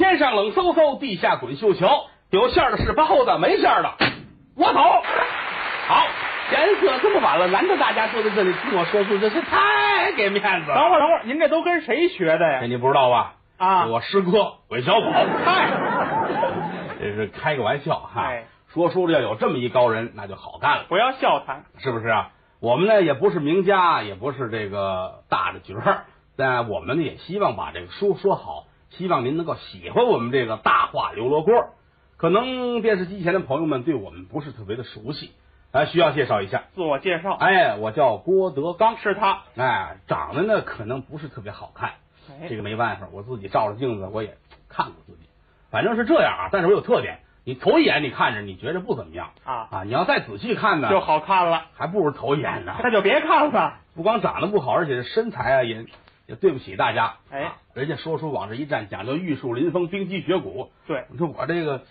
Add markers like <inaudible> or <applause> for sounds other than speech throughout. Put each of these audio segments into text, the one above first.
天上冷飕飕，地下滚绣球，有馅儿的是包子，没馅儿的我走。好，颜色这么晚了，难得大家坐在这里听我说书，真是太给面子了。等会儿，等会儿，您这都跟谁学的呀？这你不知道吧？啊我师哥韦小宝。嗨，这是开个玩笑哈。哎说书的要有这么一高人，那就好干了，不要笑谈。是不是啊？我们呢也不是名家，也不是这个大的角儿，但我们呢也希望把这个书说好，希望您能够喜欢我们这个大话刘罗锅。可能电视机前的朋友们对我们不是特别的熟悉，哎，需要介绍一下。自我介绍，哎，我叫郭德纲，是他。哎，长得呢可能不是特别好看，哎这个没办法，我自己照着镜子我也看过自己，反正是这样啊。但是我有特点，你头一眼你看着你觉着不怎么样啊，啊，你要再仔细看呢，就好看了，还不如头一眼呢。那就别看了。不光长得不好，而且身材啊也也对不起大家。哎啊人家说书往这一站，讲究玉树临风、冰肌雪骨。对你说我这个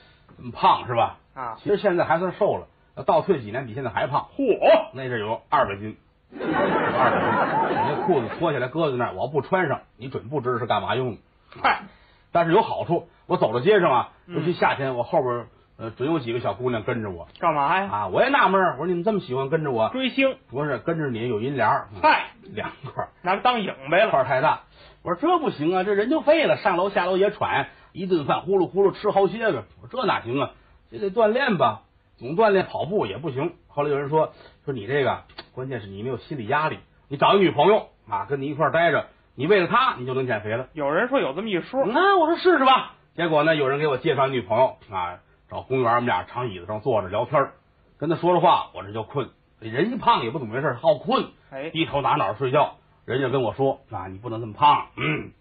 胖是吧？啊，其实现在还算瘦了，要倒退几年比现在还胖。嚯，那阵有二百斤，二百斤，你这裤子脱下来搁在那儿，我不穿上，你准不知是干嘛用的。嗨，但是有好处，我走到街上啊，嗯尤其夏天，我后边呃准有几个小姑娘跟着我干嘛呀？啊，我也纳闷儿，我说你们这么喜欢跟着我，追星，不是跟着你有银帘儿，嗨，两块儿拿它当影呗了。块儿太大。我说这不行啊，这人就废了，上楼下楼也喘，一顿饭呼噜呼噜吃好些个。我说这哪行啊？这得锻炼吧，总锻炼跑步也不行。后来有人说说你这个，关键是你没有心理压力，你找一女朋友啊，跟你一块儿待着，你为了她你就能减肥了。有人说有这么一说，那我说试试吧。结果呢，有人给我介绍女朋友啊，找公园，我们俩长椅子上坐着聊天儿跟他说着话，我这就困。人一胖也不怎么回事，好困，哎，低头打脑睡觉。人家跟我说啊，你不能这么胖，嗯，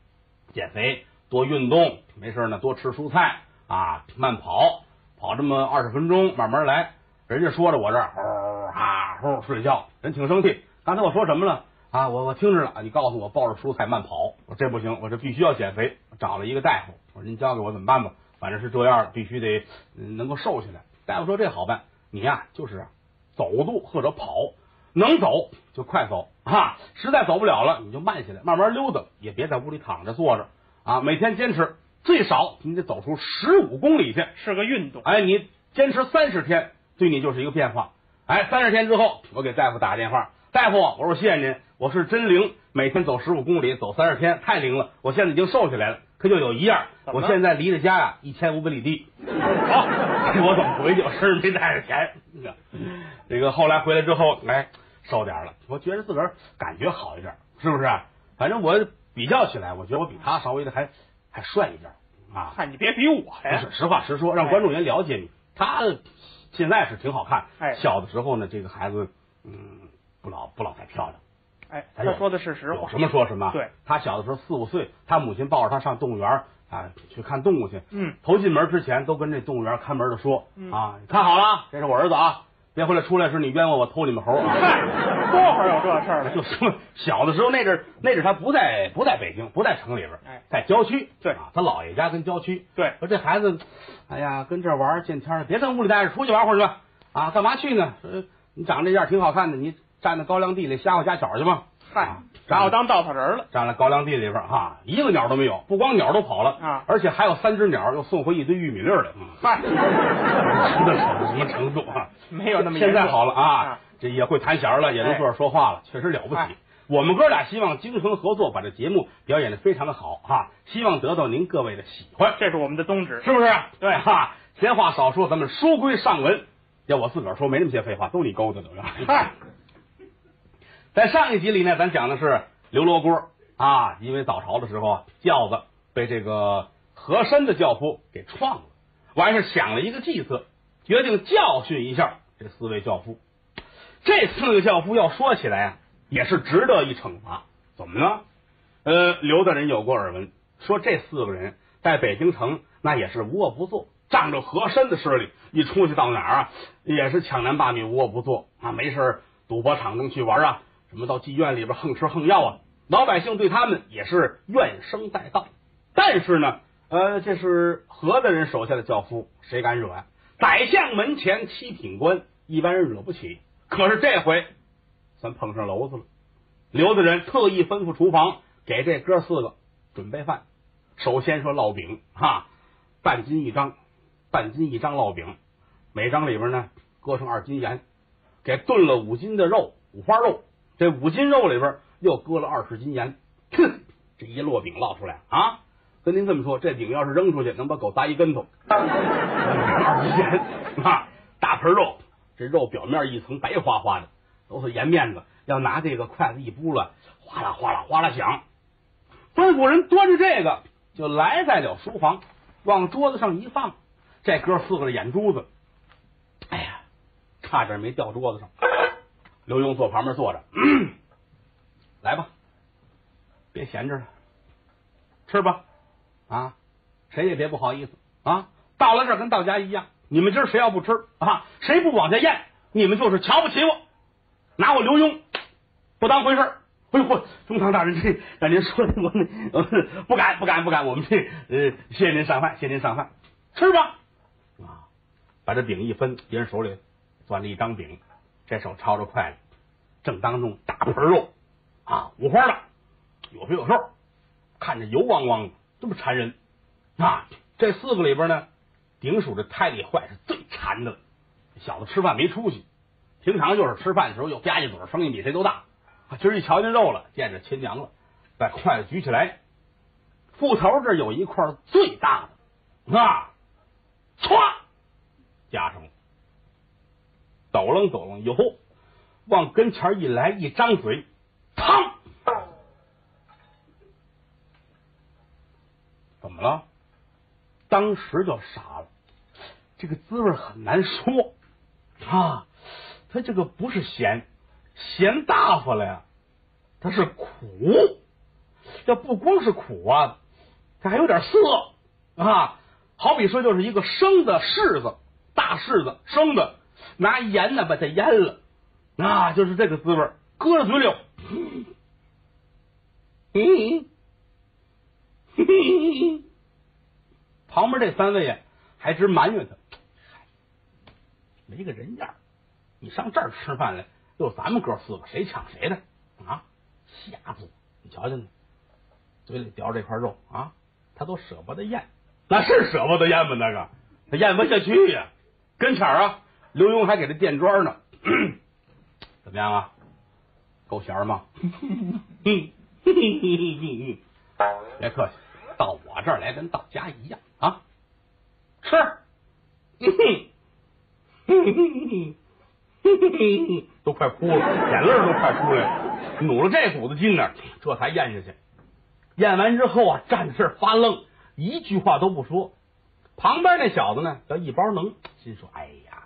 减肥，多运动，没事呢，多吃蔬菜啊，慢跑，跑这么二十分钟，慢慢来。人家说着我这儿呼哈呼睡觉，人挺生气。刚才我说什么了啊？我我听着了，你告诉我抱着蔬菜慢跑，我这不行，我这必须要减肥。找了一个大夫，我说您教给我怎么办吧？反正是这样，必须得、嗯能够瘦下来。大夫说这好办，你呀、就是啊走路或者跑，能走就快走啊，实在走不了了，你就慢下来，慢慢溜达，也别在屋里躺着坐着啊。每天坚持，最少你得走出十五公里去。是个运动。哎，你坚持三十天，对你就是一个变化。哎，三十天之后，我给大夫打电话，大夫，我说谢谢您，我是真灵，每天走十五公里，走三十天，太灵了，我现在已经瘦下来了。可就有一样，我现在离着家呀一千五百里地。好，<laughs> 我怎么回去？我身上没带着钱。这个后来回来之后，哎，瘦点了，我觉得自个儿感觉好一点，是不是？反正我比较起来，我觉得我比他稍微的还还帅一点啊。嗨，你别比我不呀。是实话实说，让观众也了解你。他现在是挺好看，哎小的时候呢，这个孩子嗯不老不老太漂亮。哎，他说的是实话。有什么说什么。对，他小的时候四五岁，他母亲抱着他上动物园啊去看动物去。嗯，头进门之前都跟这动物园看门的说、嗯啊，你看好了，这是我儿子啊，别回来出来时你冤枉我偷你们猴啊。嗨，多会儿有这事儿了？<laughs> 就说小的时候那阵儿那阵儿他不在不在北京，不在城里边儿，哎在郊区。对啊，他姥爷家跟郊区。对，说这孩子，哎呀，跟这玩儿见天儿了，别在屋里待着，出去玩会儿去吧。啊，干嘛去呢？说你长这样挺好看的，你站在高粱地里瞎唬家巧去吧。嗨然后当稻草人了。站在高粱地里边儿哈，一个鸟都没有，不光鸟都跑了啊而且还有三只鸟又送回一堆玉米粒儿来。嗯嗨，吃的什么程度啊？<laughs> 没有那么现在好了啊啊，这也会弹弦了，也能坐着说话了，确实了不起哎。我们哥俩希望精诚合作，把这节目表演的非常的好哈，希望得到您各位的喜欢，这是我们的宗旨。是不是？对哈，闲话少说，咱们书归上文。要我自个儿说，没那么些废话，都你勾搭的。嗨，在上一集里呢，咱讲的是刘罗锅啊，因为早朝的时候啊，轿子被这个和珅的轿夫给撞了，我还是想了一个计策，决定教训一下这四位轿夫。这四个轿夫要说起来啊，也是值得一惩罚。怎么呢？呃，刘大人有过耳闻，说这四个人在北京城那也是无恶不作，仗着和珅的势力，一出去到哪儿啊，也是抢男霸女，无恶不作啊，没事赌博场中去玩啊，什么到妓院里边横吃横要啊，老百姓对他们也是怨声载道。但是呢，呃，这是何大人手下的轿夫，谁敢惹呀、宰相门前七品官，一般人惹不起。可是这回，咱碰上娄子了。刘大人特意吩咐厨房给这哥四个准备饭。首先说烙饼哈，半斤一张，半斤一张烙饼，每张里边呢搁上二斤盐，给炖了五斤的肉，五花肉。这五斤肉里边又搁了二十斤盐，哼，这一烙饼烙出来啊！跟您这么说，这饼要是扔出去，能把狗砸一跟头。二十斤盐啊，大盆肉，这肉表面一层白花花的，都是盐面子。要拿这个筷子一拨了，哗啦哗啦哗啦响。吩咐人端着这个就来在了书房，往桌子上一放，这哥四个的眼珠子，哎呀，差点没掉桌子上。刘墉坐旁边坐着，嗯、<clears throat> 来吧，别闲着了，吃吧，啊，谁也别不好意思。啊。到了这儿跟到家一样，你们今儿谁要不吃啊，谁不往下咽，你们就是瞧不起我，拿我刘墉不当回事儿。哎呦，中堂大人，这让您说的我们 <laughs> 不敢不敢不敢，我们这呃，谢谢您上饭，谢谢您上饭，吃吧。啊，把这饼一分，别人手里攥着一张饼，这手抄着筷子，正当中大盆肉啊，五花的，有肥有瘦，看着油汪汪的，这么馋人啊！这四个里边呢，顶属这胎里坏是最馋的了。小子吃饭没出息，平常就是吃饭的时候又吧唧嘴，声音比谁都大。今儿一瞧见肉了，见着亲娘了，把筷子举起来，腹头这有一块最大的啊，歘，夹上了，抖楞抖楞以后，往跟前一来，一张嘴，嘡，怎么了？当时就傻了，这个滋味很难说啊，它这个不是咸。咸大发了呀，它是苦，这不光是苦啊，它还有点涩啊。好比说，就是一个生的柿子，大柿子生的，拿盐呢把它腌了，啊，就是这个滋味，搁在嘴里，嗯，<laughs> 旁边这三位呀，还直埋怨他，没个人样，你上这儿吃饭来。又咱们哥四个，谁抢谁的啊？瞎子，你瞧瞧你，嘴里叼着这块肉啊，他都舍不得咽，那是舍不得咽吗？那个他咽不下去呀。跟前啊，刘墉还给他垫砖呢，<clears throat> 怎么样啊？够咸吗？<laughs> 别客气，到我这儿来跟到家一样啊，吃。<laughs> 都快哭了，眼泪都快出来了，努了这股子劲呢，这才咽下去。咽完之后啊，站在这发愣，一句话都不说。旁边那小子呢，叫一包能，心说：“哎呀，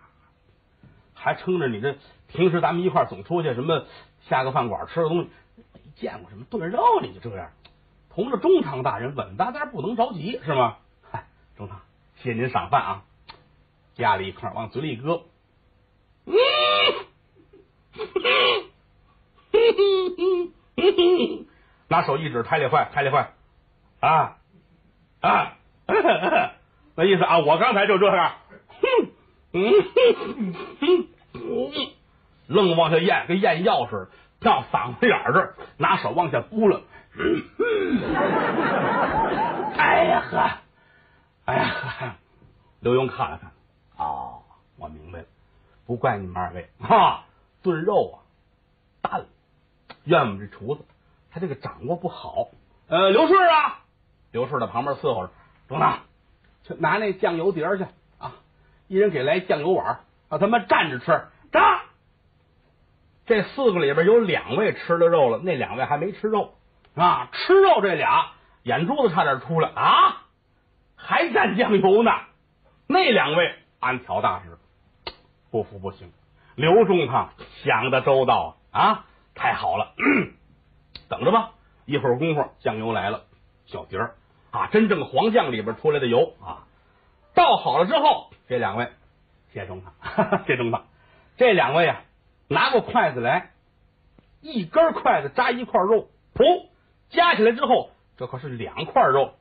还撑着你这平时咱们一块总出去什么下个饭馆吃个东西，没见过什么炖肉，你就这样。同着中堂大人稳当当，不能着急是吗？嗨，中堂，谢谢您赏饭啊，夹了一块往嘴里搁。”嗯，拿手一指，胎里坏，胎里坏，啊啊，<laughs> 那意思啊，我刚才就这样，<laughs> 嗯哼哼，愣往下咽，跟咽药似的，到嗓子眼这儿，拿手往下拨了，哎呀呵，哎呀呵，刘墉看了看，哦，我明白了。不怪你们二位哈，炖肉啊淡了，怨我们这厨子他这个掌握不好。呃，刘顺啊，刘顺在旁边伺候着，中堂去拿那酱油碟去，一人给来酱油碗，让他们站着吃。站。这四个里边有两位吃了肉了，那两位还没吃肉啊。吃肉这俩眼珠子差点出来啊，还蘸酱油呢。那两位按调大师。不服不行，刘中堂想的周到啊！太好了，<clears throat> 等着吧，一会儿功夫酱油来了，小碟儿啊，真正黄酱里边出来的油啊，倒好了之后，这两位谢中堂，<laughs> 谢中堂，这两位啊，拿过筷子来，一根筷子扎一块肉，噗，夹起来之后，这可是两块肉，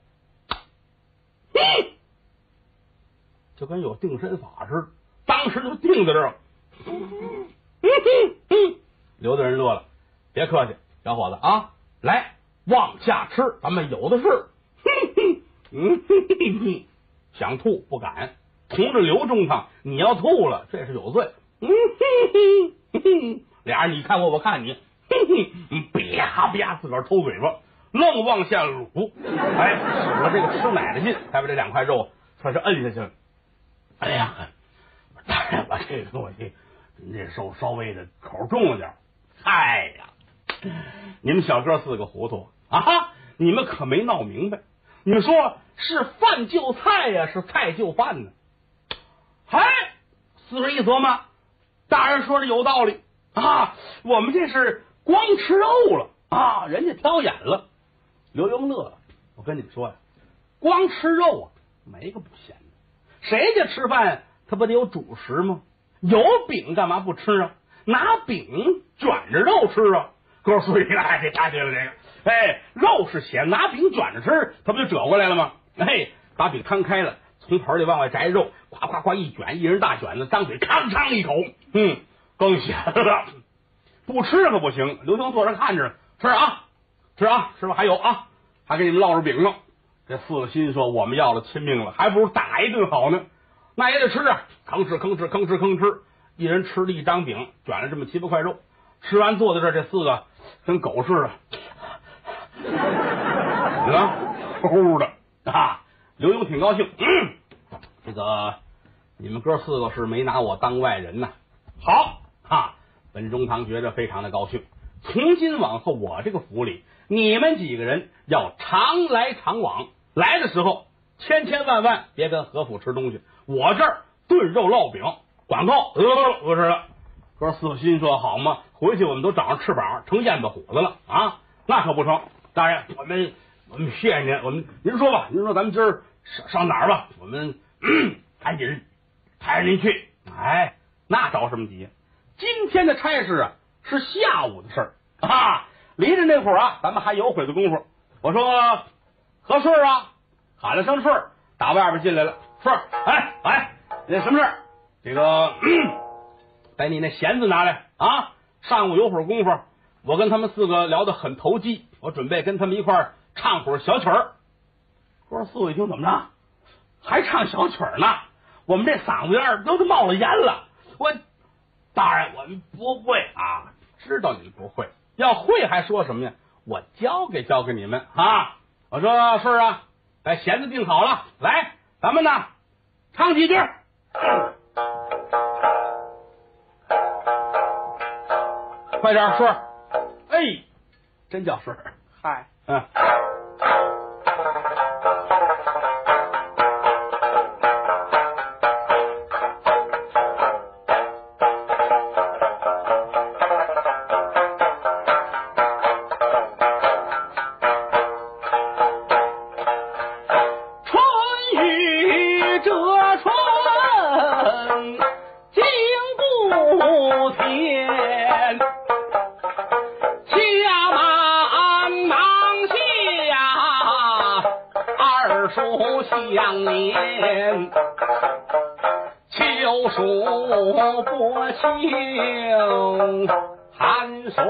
就跟有定身法似的。当时就定在这儿。了，刘大人乐了，别客气，小伙子啊，来往下吃，咱们有的是。<laughs> 想吐不敢。同着刘中堂，你要吐了，这是有罪。嗯哼哼哼，俩人你看我，我看你，哼哼，啪啪自个儿抽嘴巴，愣往下撸。哎，使了这个吃奶的劲，才把这两块肉算是摁下去了。哎呀，当然把这个东西，那手稍微的口重了点哎呀，你们小哥四个糊涂啊！你们可没闹明白，你说是饭就菜呀，是菜就饭呢？哎，四人一琢磨，大人说的有道理啊！我们这是光吃肉了啊，人家挑眼了。刘墉乐了，我跟你们说呀，光吃肉啊，没个不咸的。谁家吃饭他不得有主食吗？有饼干嘛不吃啊？拿饼卷着肉吃啊！哥四个一来，这答对了这个。哎，肉是咸，拿饼卷着吃，他不就折过来了吗？哎，把饼摊开了。从盆里往外摘肉，夸夸夸一卷，一人大卷子，张嘴吭嚓一口，嗯，更咸了。不吃可不行。刘兄坐着看着，吃啊，吃啊，师傅还有啊，还给你们烙着饼呢。这四个心说：我们要了亲命了，还不如打一顿好呢。那也得吃啊，吭哧吭哧吭哧吭哧，一人吃了一张饼，卷了这么七八块肉。吃完坐在这，这四个跟狗似的，<laughs> 你看，呼的啊。刘墉挺高兴，嗯，这个你们哥四个是没拿我当外人呐。好啊，本中堂觉着非常的高兴。从今往后，我这个府里，你们几个人要常来常往。来的时候，千千万万别跟何府吃东西。我这儿炖肉烙饼，管够。得了，不是了。哥四个心说好嘛，回去我们都长上翅膀，成燕子虎子了啊！那可不成，大人，我们我们谢谢您，我们您说吧，您说咱们今儿。上上哪儿吧？我们 <clears throat> 赶紧派人去。哎，那着什么急？今天的差事啊，是下午的事儿啊。离着那会儿啊，咱们还有会的功夫。我说何顺啊，喊了声顺，打外边进来了。顺，哎哎，那什么事儿？这个，把你那弦子拿来啊。上午有会功夫，我跟他们四个聊得很投机，我准备跟他们一块儿唱会儿小曲儿。哥四个一听怎么着，还唱小曲儿呢？我们这嗓子眼儿都是冒了烟了。我大人，我们不会啊，知道你们不会，要会还说什么呀？我教给教给你们啊！我说是啊，把弦子定好了，来，咱们呢唱几句。快点顺，哎，真叫顺儿，嗨，嗯。清寒霜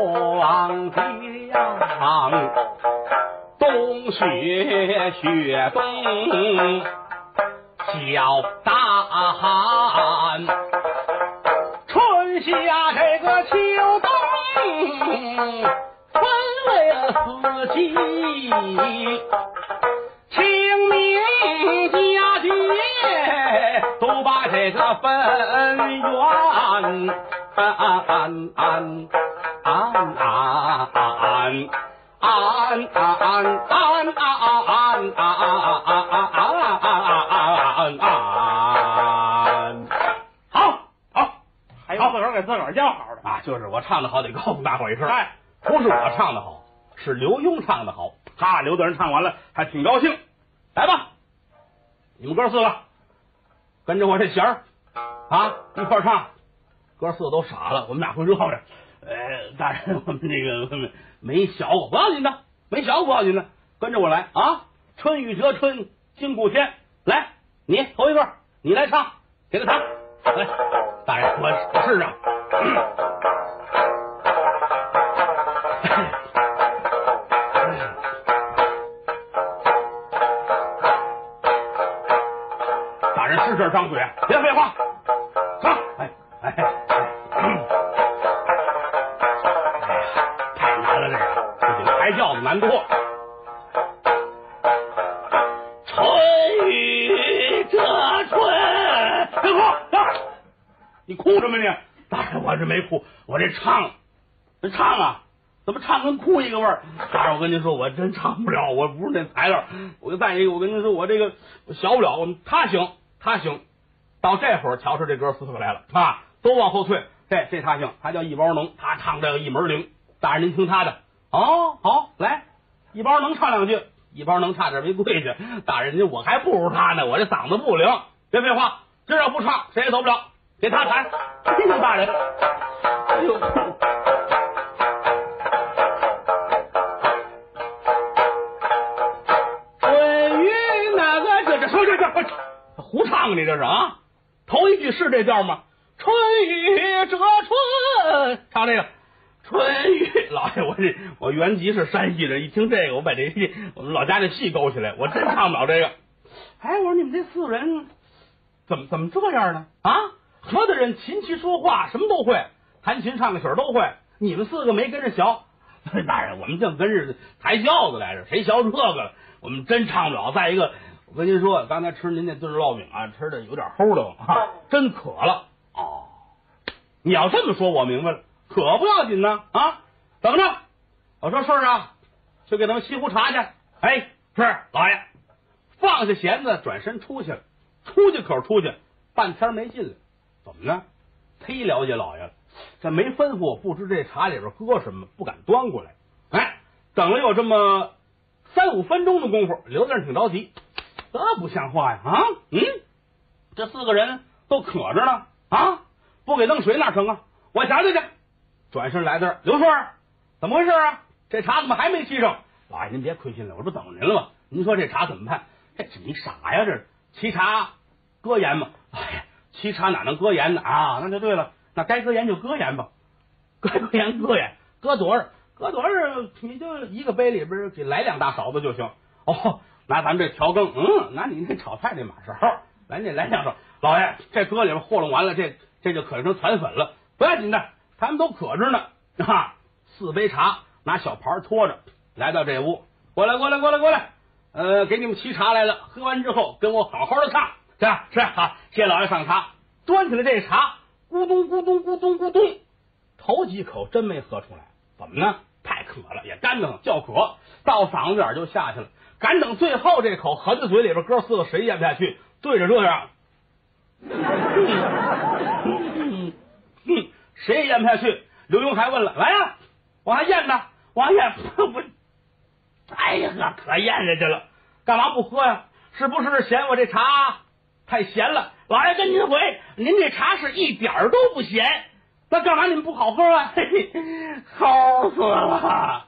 降，冬雪雪冬小大寒，春夏这个秋冬分为四季，个分缘。安安安安安安安安安安好好，还有自个儿给自个儿叫好的啊！就是我唱的好，得告诉大伙一声。哎，不是我唱的好，是刘墉唱的好。哈，刘大人唱完了还挺高兴。来吧，你们哥四个跟着我这弦儿啊，一块唱。哥四个都傻了，我们俩会热闹着。呃，大人，我们这个没小我，不要紧的，没小我不要紧的，跟着我来啊！春雨折春，金谷天，来，你头一个，你来唱，给他唱。来，大人，我我试试。嗯这张嘴，别废话，上！哎哎哎，哎太难了，这个这比抬轿子难多。春雨这春，别哭，你哭什么你？大人，我这没哭，我这唱，这唱啊，怎么唱跟哭一个味儿？大人，我跟您说，我真唱不了，我不是那材料。我再一个，我跟您说，我这个我小不了。我他行，他行。到这会儿，瞧出这哥四个来了啊，都往后退。这这他行，他叫一包能，他唱这个一门灵。大人，您听他的。哦，好，来，一包能唱两句。一包能差点没跪下。大人，您我还不如他呢，我这嗓子不灵。别废话，今儿要不唱，谁也走不了。给他弹。哎呦，大人，哎呦。胡唱你这是啊？头一句是这调吗？春雨折春，唱这个春雨。老爷，我这我原籍是山西人，一听这个，我把这我们老家这戏勾起来，我真唱不了这个。<laughs> 哎，我说你们这四个人怎么怎么这样呢？啊，合的人琴棋书画什么都会，弹琴唱个曲儿都会，你们四个没跟着学。<laughs> 大人，我们正跟着抬轿子来着，谁学这个了？我们真唱不了。再一个，我跟您说，刚才吃您那炖烙饼啊，吃的有点齁的啊，真渴了。哦，你要这么说，我明白了，渴不要紧呢啊。怎么着？我说顺儿啊，去给他们沏壶茶去。哎，是老爷，放下弦子，转身出去了。出去口出去，半天没进来，怎么呢？忒了解老爷了，这没吩咐，不知这茶里边搁什么，不敢端过来。哎，等了有这么三五分钟的功夫，刘大人挺着急，这不像话呀！啊，嗯，这四个人都渴着呢，啊，不给弄水哪成啊？我瞧瞧去。转身来这，刘顺，怎么回事啊？这茶怎么还没沏上？老爷您别亏心了，我不等您了吗？您说这茶怎么办？这你傻呀？这沏茶搁盐吗？哎呀，沏茶哪能搁盐呢？啊，那就对了，那该搁盐就搁盐吧，搁盐搁盐，搁多少？搁多少？你就一个杯里边给来两大勺子就行。哦，拿咱们这调羹，嗯，拿你那炒菜那马勺，来那来两勺。老爷，这搁里边和弄完了，这这就可成团粉了。不要紧的，他们都渴着呢。啊，四杯茶，拿小盘托着，来到这屋，过来，过来，过来，过来。呃，给你们沏茶来了。喝完之后，跟我好好的唱。是，是啊，谢老爷上茶。端起来这茶，咕咚咕咚咕咚咕咚，头几口真没喝出来。怎么呢？太渴了，也干得慌，叫渴，到嗓子眼就下去了。赶等最后这口含在嘴里边，哥四个谁咽不下去？对着这样哼，谁也咽不下去。刘墉还问了：“来呀，往下咽呢？往下咽不？哎呀，可咽下去了，干嘛不喝呀？是不是嫌我这茶太咸了？老爷跟您回，您这茶是一点儿都不咸，那干嘛你们不好喝啊？嘿嘿，齁死了！